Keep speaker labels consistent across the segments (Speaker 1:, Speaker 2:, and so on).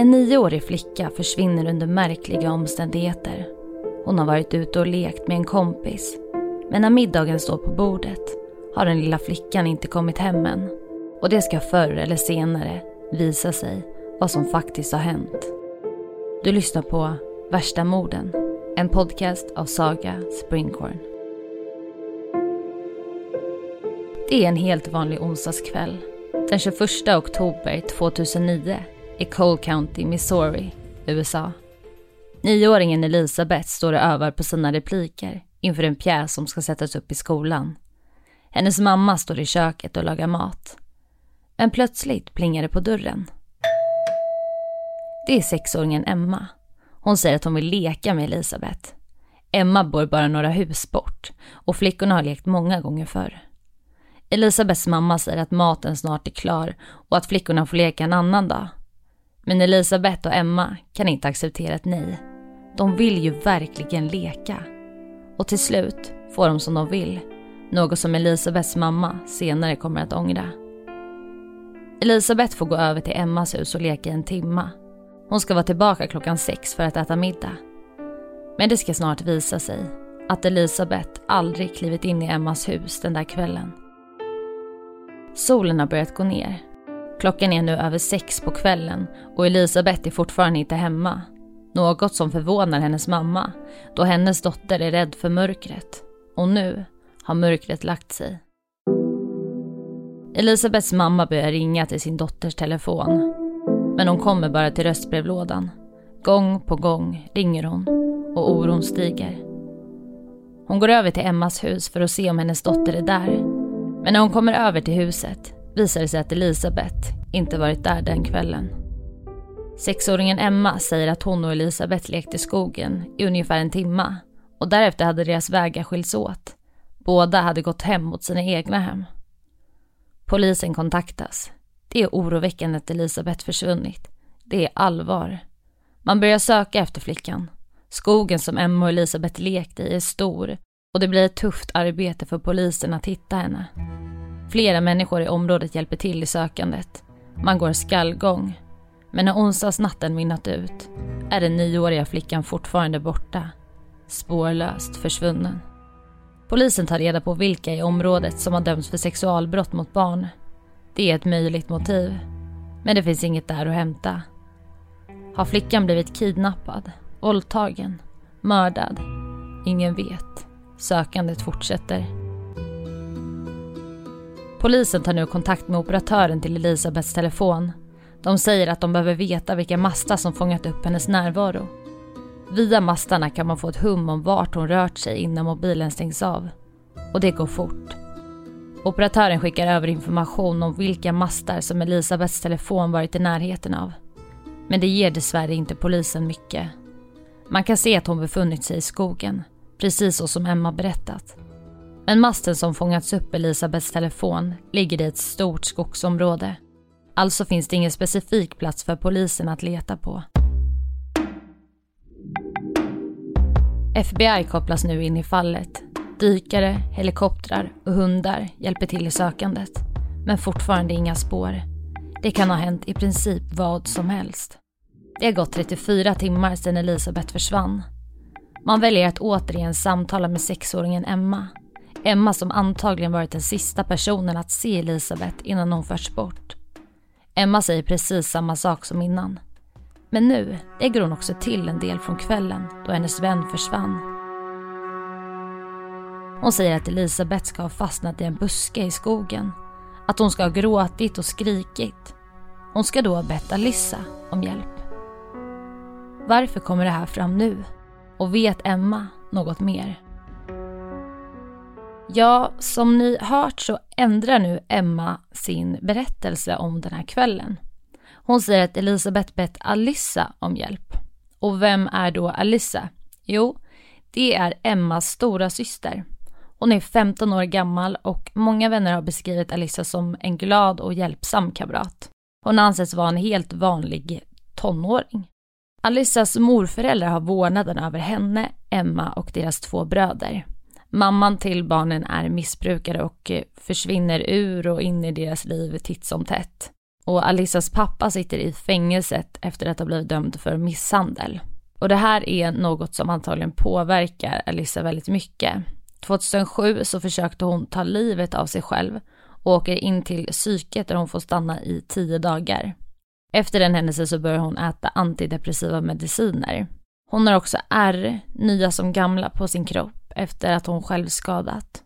Speaker 1: En nioårig flicka försvinner under märkliga omständigheter. Hon har varit ute och lekt med en kompis. Men när middagen står på bordet har den lilla flickan inte kommit hem än. Och det ska förr eller senare visa sig vad som faktiskt har hänt. Du lyssnar på Värsta morden, en podcast av Saga Springhorn. Det är en helt vanlig onsdagskväll. Den 21 oktober 2009 i Cole County, Missouri, USA. Nioåringen Elisabeth står och övar på sina repliker inför en pjäs som ska sättas upp i skolan. Hennes mamma står i köket och lagar mat. Men plötsligt plingar det på dörren. Det är sexåringen Emma. Hon säger att hon vill leka med Elisabeth. Emma bor bara några hus bort och flickorna har lekt många gånger förr. Elisabeths mamma säger att maten snart är klar och att flickorna får leka en annan dag. Men Elisabeth och Emma kan inte acceptera ett nej. De vill ju verkligen leka. Och till slut får de som de vill. Något som Elisabeths mamma senare kommer att ångra. Elisabeth får gå över till Emmas hus och leka i en timma. Hon ska vara tillbaka klockan sex för att äta middag. Men det ska snart visa sig att Elisabeth aldrig klivit in i Emmas hus den där kvällen. Solen har börjat gå ner. Klockan är nu över sex på kvällen och Elisabeth är fortfarande inte hemma. Något som förvånar hennes mamma, då hennes dotter är rädd för mörkret. Och nu har mörkret lagt sig. Elisabeths mamma börjar ringa till sin dotters telefon. Men hon kommer bara till röstbrevlådan. Gång på gång ringer hon och oron stiger. Hon går över till Emmas hus för att se om hennes dotter är där men när hon kommer över till huset visar det sig att Elisabeth inte varit där den kvällen. Sexåringen Emma säger att hon och Elisabeth lekte i skogen i ungefär en timme och därefter hade deras vägar skilts åt. Båda hade gått hem mot sina egna hem. Polisen kontaktas. Det är oroväckande att Elisabeth försvunnit. Det är allvar. Man börjar söka efter flickan. Skogen som Emma och Elisabeth lekte i är stor och det blir ett tufft arbete för polisen att hitta henne. Flera människor i området hjälper till i sökandet. Man går skallgång. Men när onsdagsnatten minnat ut är den nioåriga flickan fortfarande borta. Spårlöst försvunnen. Polisen tar reda på vilka i området som har dömts för sexualbrott mot barn. Det är ett möjligt motiv. Men det finns inget där att hämta. Har flickan blivit kidnappad, våldtagen, mördad? Ingen vet. Sökandet fortsätter. Polisen tar nu kontakt med operatören till Elisabeths telefon. De säger att de behöver veta vilka mastar som fångat upp hennes närvaro. Via mastarna kan man få ett hum om vart hon rört sig innan mobilen stängs av. Och det går fort. Operatören skickar över information om vilka mastar som Elisabeths telefon varit i närheten av. Men det ger dessvärre inte polisen mycket. Man kan se att hon befunnit sig i skogen precis så som Emma berättat. Men masten som fångats upp Elisabeths telefon ligger i ett stort skogsområde. Alltså finns det ingen specifik plats för polisen att leta på. FBI kopplas nu in i fallet. Dykare, helikoptrar och hundar hjälper till i sökandet. Men fortfarande inga spår. Det kan ha hänt i princip vad som helst. Det har gått 34 timmar sedan Elisabeth försvann man väljer att återigen samtala med sexåringen Emma. Emma som antagligen varit den sista personen att se Elisabeth innan hon förts bort. Emma säger precis samma sak som innan. Men nu lägger hon också till en del från kvällen då hennes vän försvann. Hon säger att Elisabeth ska ha fastnat i en buske i skogen. Att hon ska ha gråtit och skrikit. Hon ska då ha bett Alissa om hjälp. Varför kommer det här fram nu? Och vet Emma något mer? Ja, som ni hört så ändrar nu Emma sin berättelse om den här kvällen. Hon säger att Elisabeth bett Alissa om hjälp. Och vem är då Alissa? Jo, det är Emmas stora syster. Hon är 15 år gammal och många vänner har beskrivit Alissa som en glad och hjälpsam kamrat. Hon anses vara en helt vanlig tonåring. Alissas morföräldrar har vårdnaden över henne, Emma och deras två bröder. Mamman till barnen är missbrukare och eh, försvinner ur och in i deras liv titt som tätt. Och Alissas pappa sitter i fängelset efter att ha blivit dömd för misshandel. Och det här är något som antagligen påverkar Alissa väldigt mycket. 2007 så försökte hon ta livet av sig själv och åker in till psyket där hon får stanna i tio dagar. Efter den händelsen så börjar hon äta antidepressiva mediciner. Hon har också ärr, nya som gamla, på sin kropp efter att hon själv skadat.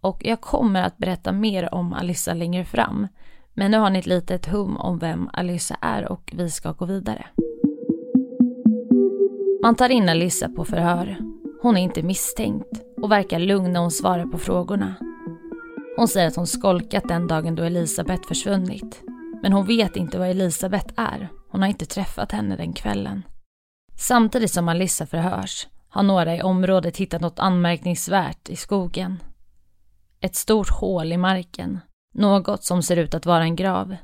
Speaker 1: Och jag kommer att berätta mer om Alissa längre fram. Men nu har ni ett litet hum om vem Alissa är och vi ska gå vidare. Man tar in Alissa på förhör. Hon är inte misstänkt och verkar lugn när hon svarar på frågorna. Hon säger att hon skolkat den dagen då Elisabeth försvunnit. Men hon vet inte vad Elisabeth är. Hon har inte träffat henne den kvällen. Samtidigt som Alissa förhörs har några i området hittat något anmärkningsvärt i skogen. Ett stort hål i marken. Något som ser ut att vara en grav.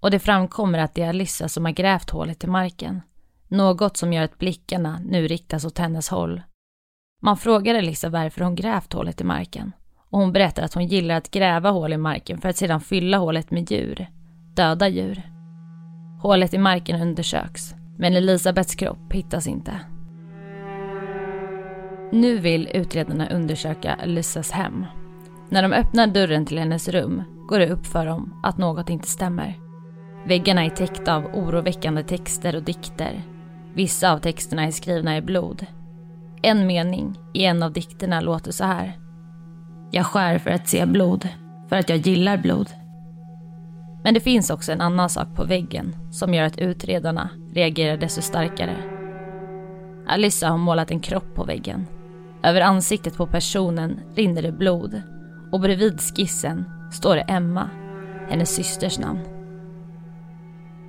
Speaker 1: Och det framkommer att det är Alissa som har grävt hålet i marken. Något som gör att blickarna nu riktas åt hennes håll. Man frågar Alissa varför hon grävt hålet i marken. Och hon berättar att hon gillar att gräva hål i marken för att sedan fylla hålet med djur. Döda djur. Hålet i marken undersöks. Men Elisabeths kropp hittas inte. Nu vill utredarna undersöka Elissas hem. När de öppnar dörren till hennes rum går det upp för dem att något inte stämmer. Väggarna är täckta av oroväckande texter och dikter. Vissa av texterna är skrivna i blod. En mening i en av dikterna låter så här. Jag skär för att se blod, för att jag gillar blod. Men det finns också en annan sak på väggen som gör att utredarna reagerar desto starkare. Alyssa har målat en kropp på väggen. Över ansiktet på personen rinner det blod och bredvid skissen står det Emma, hennes systers namn.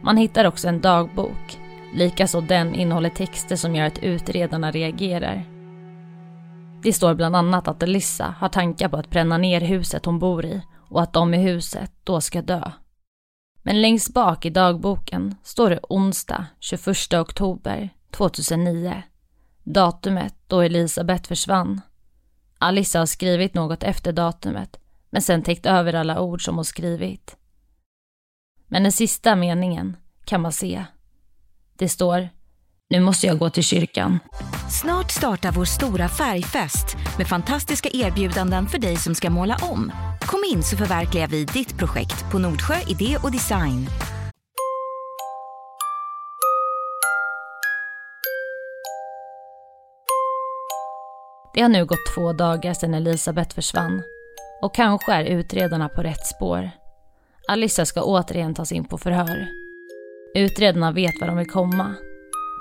Speaker 1: Man hittar också en dagbok, likaså den innehåller texter som gör att utredarna reagerar. Det står bland annat att Elissa har tankar på att bränna ner huset hon bor i och att de i huset då ska dö. Men längst bak i dagboken står det onsdag 21 oktober 2009. Datumet då Elisabeth försvann. Alissa har skrivit något efter datumet men sen täckt över alla ord som hon skrivit. Men den sista meningen kan man se. Det står nu måste jag gå till kyrkan.
Speaker 2: Snart startar vår stora färgfest med fantastiska erbjudanden för dig som ska måla om. Kom in så förverkligar vi ditt projekt på Nordsjö Idé och Design.
Speaker 1: Det har nu gått två dagar sedan Elisabeth försvann och kanske är utredarna på rätt spår. Alissa ska återigen tas in på förhör. Utredarna vet var de vill komma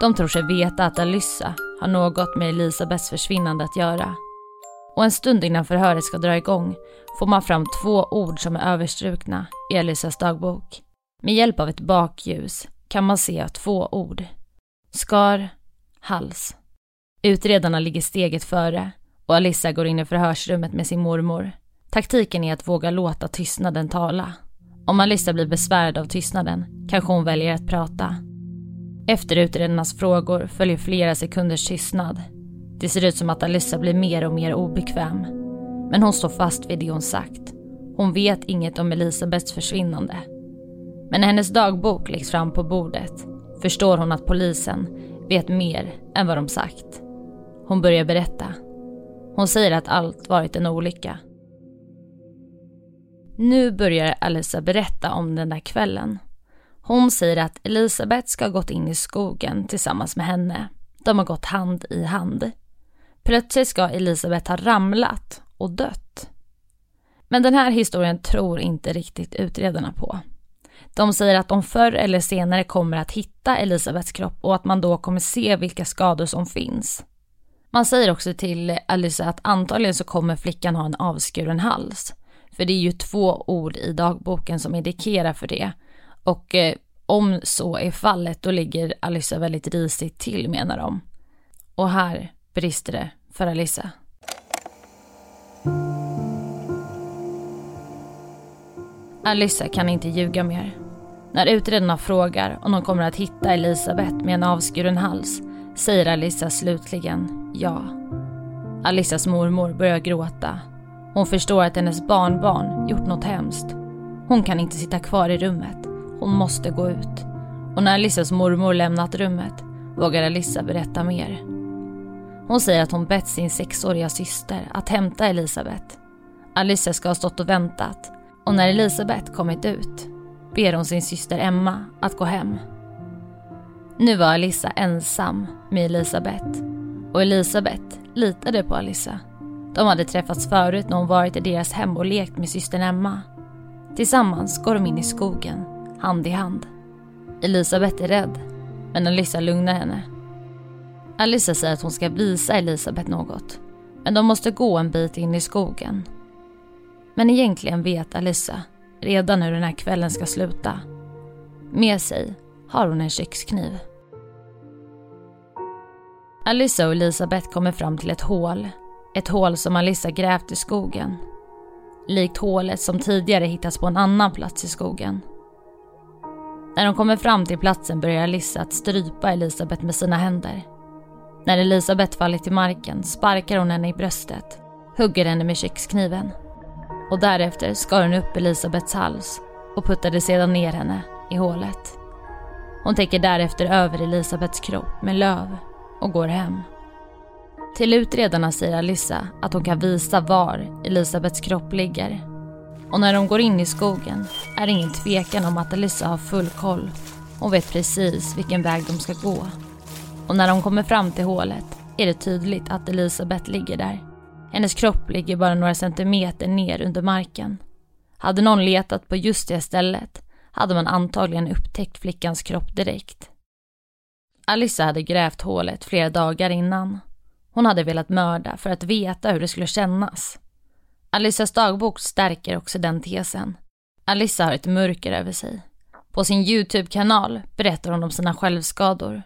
Speaker 1: de tror sig veta att Alyssa har något med Elisabeths försvinnande att göra. Och en stund innan förhöret ska dra igång får man fram två ord som är överstrukna i Alyssas dagbok. Med hjälp av ett bakljus kan man se två ord. Skar, hals. Utredarna ligger steget före och Alissa går in i förhörsrummet med sin mormor. Taktiken är att våga låta tystnaden tala. Om Alissa blir besvärad av tystnaden kanske hon väljer att prata. Efter utredarnas frågor följer flera sekunders tystnad. Det ser ut som att Alissa blir mer och mer obekväm. Men hon står fast vid det hon sagt. Hon vet inget om Elisabeths försvinnande. Men när hennes dagbok läggs fram på bordet förstår hon att polisen vet mer än vad de sagt. Hon börjar berätta. Hon säger att allt varit en olycka. Nu börjar Elisa berätta om den där kvällen. Hon säger att Elisabeth ska ha gått in i skogen tillsammans med henne. De har gått hand i hand. Plötsligt ska Elisabeth ha ramlat och dött. Men den här historien tror inte riktigt utredarna på. De säger att de förr eller senare kommer att hitta Elisabeths kropp och att man då kommer se vilka skador som finns. Man säger också till Alyssa att antagligen så kommer flickan ha en avskuren hals. För det är ju två ord i dagboken som indikerar för det. Och eh, om så är fallet då ligger Alyssa väldigt risigt till menar de. Och här brister det för Alyssa. Alyssa kan inte ljuga mer. När utredarna frågar om de kommer att hitta Elisabeth med en avskuren hals säger Alissa slutligen ja. Alissas mormor börjar gråta. Hon förstår att hennes barnbarn gjort något hemskt. Hon kan inte sitta kvar i rummet. hon måste gå ut. Och när Alissas mormor lämnat rummet vågar Alissa berätta mer. Hon säger att hon bett sin sexåriga syster att hämta Elisabeth. Alissa ska ha stått och väntat och när Elisabeth kommit ut ber hon sin syster Emma att gå hem. Nu var Alissa ensam med Elisabeth och Elisabeth litade på Alissa. De hade träffats förut när hon varit i deras hem och lekt med systern Emma. Tillsammans går de in i skogen, hand i hand. Elisabeth är rädd, men Alissa lugnar henne. Alissa säger att hon ska visa Elisabeth något, men de måste gå en bit in i skogen. Men egentligen vet Alissa redan hur den här kvällen ska sluta. Med sig har hon en kökskniv. Alissa och Elisabeth kommer fram till ett hål. Ett hål som Alissa grävt i skogen. Likt hålet som tidigare hittats på en annan plats i skogen. När de kommer fram till platsen börjar Alissa att strypa Elisabeth med sina händer. När Elisabeth faller till marken sparkar hon henne i bröstet, hugger henne med kökskniven. Och därefter skar hon upp Elisabeths hals och puttade sedan ner henne i hålet. Hon täcker därefter över Elisabeths kropp med löv och går hem. Till utredarna säger Alissa att hon kan visa var Elisabeths kropp ligger. Och när de går in i skogen är det ingen tvekan om att Alissa har full koll Hon vet precis vilken väg de ska gå. Och när de kommer fram till hålet är det tydligt att Elisabeth ligger där. Hennes kropp ligger bara några centimeter ner under marken. Hade någon letat på just det stället hade man antagligen upptäckt flickans kropp direkt. Alissa hade grävt hålet flera dagar innan. Hon hade velat mörda för att veta hur det skulle kännas. Alissas dagbok stärker också den tesen. Alissa har ett mörker över sig. På sin YouTube-kanal berättar hon om sina självskador.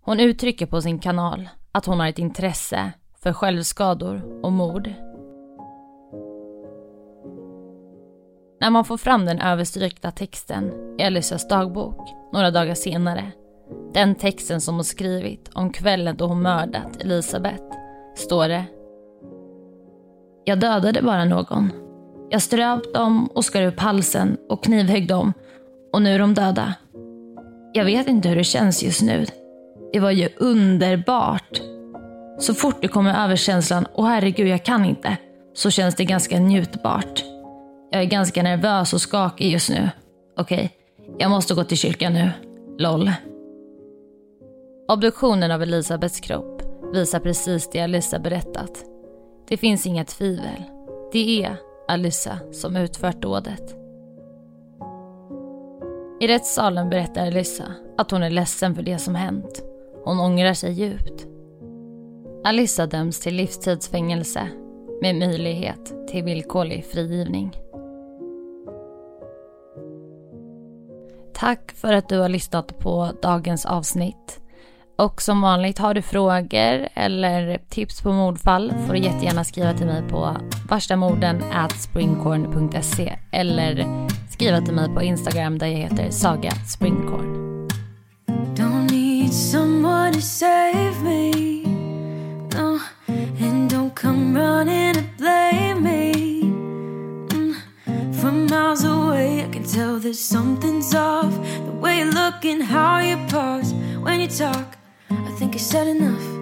Speaker 1: Hon uttrycker på sin kanal att hon har ett intresse för självskador och mord. När man får fram den överstrykta texten i Alissas dagbok några dagar senare, den texten som hon skrivit om kvällen då hon mördat Elisabeth, står det Jag dödade bara någon. Jag ströp dem och skar upp halsen och knivhögg dem och nu är de döda. Jag vet inte hur det känns just nu. Det var ju underbart. Så fort det kommer över känslan, åh herregud jag kan inte, så känns det ganska njutbart. Jag är ganska nervös och skakig just nu. Okej, okay, jag måste gå till kyrkan nu. LOL. Obduktionen av Elisabeths kropp visar precis det Alissa berättat. Det finns inga tvivel. Det är Alissa som utfört dådet. I rättssalen berättar Alissa att hon är ledsen för det som hänt. Hon ångrar sig djupt. Alissa döms till livstidsfängelse med möjlighet till villkorlig frigivning. Tack för att du har lyssnat på dagens avsnitt. Och som vanligt, har du frågor eller tips på mordfall får du jättegärna skriva till mig på varstamorden springcorn.se eller skriva till mig på Instagram där jag heter Saga Springcorn. Don't need someone to save me no, that something's off The way you look and how you pause when you talk I think I said enough.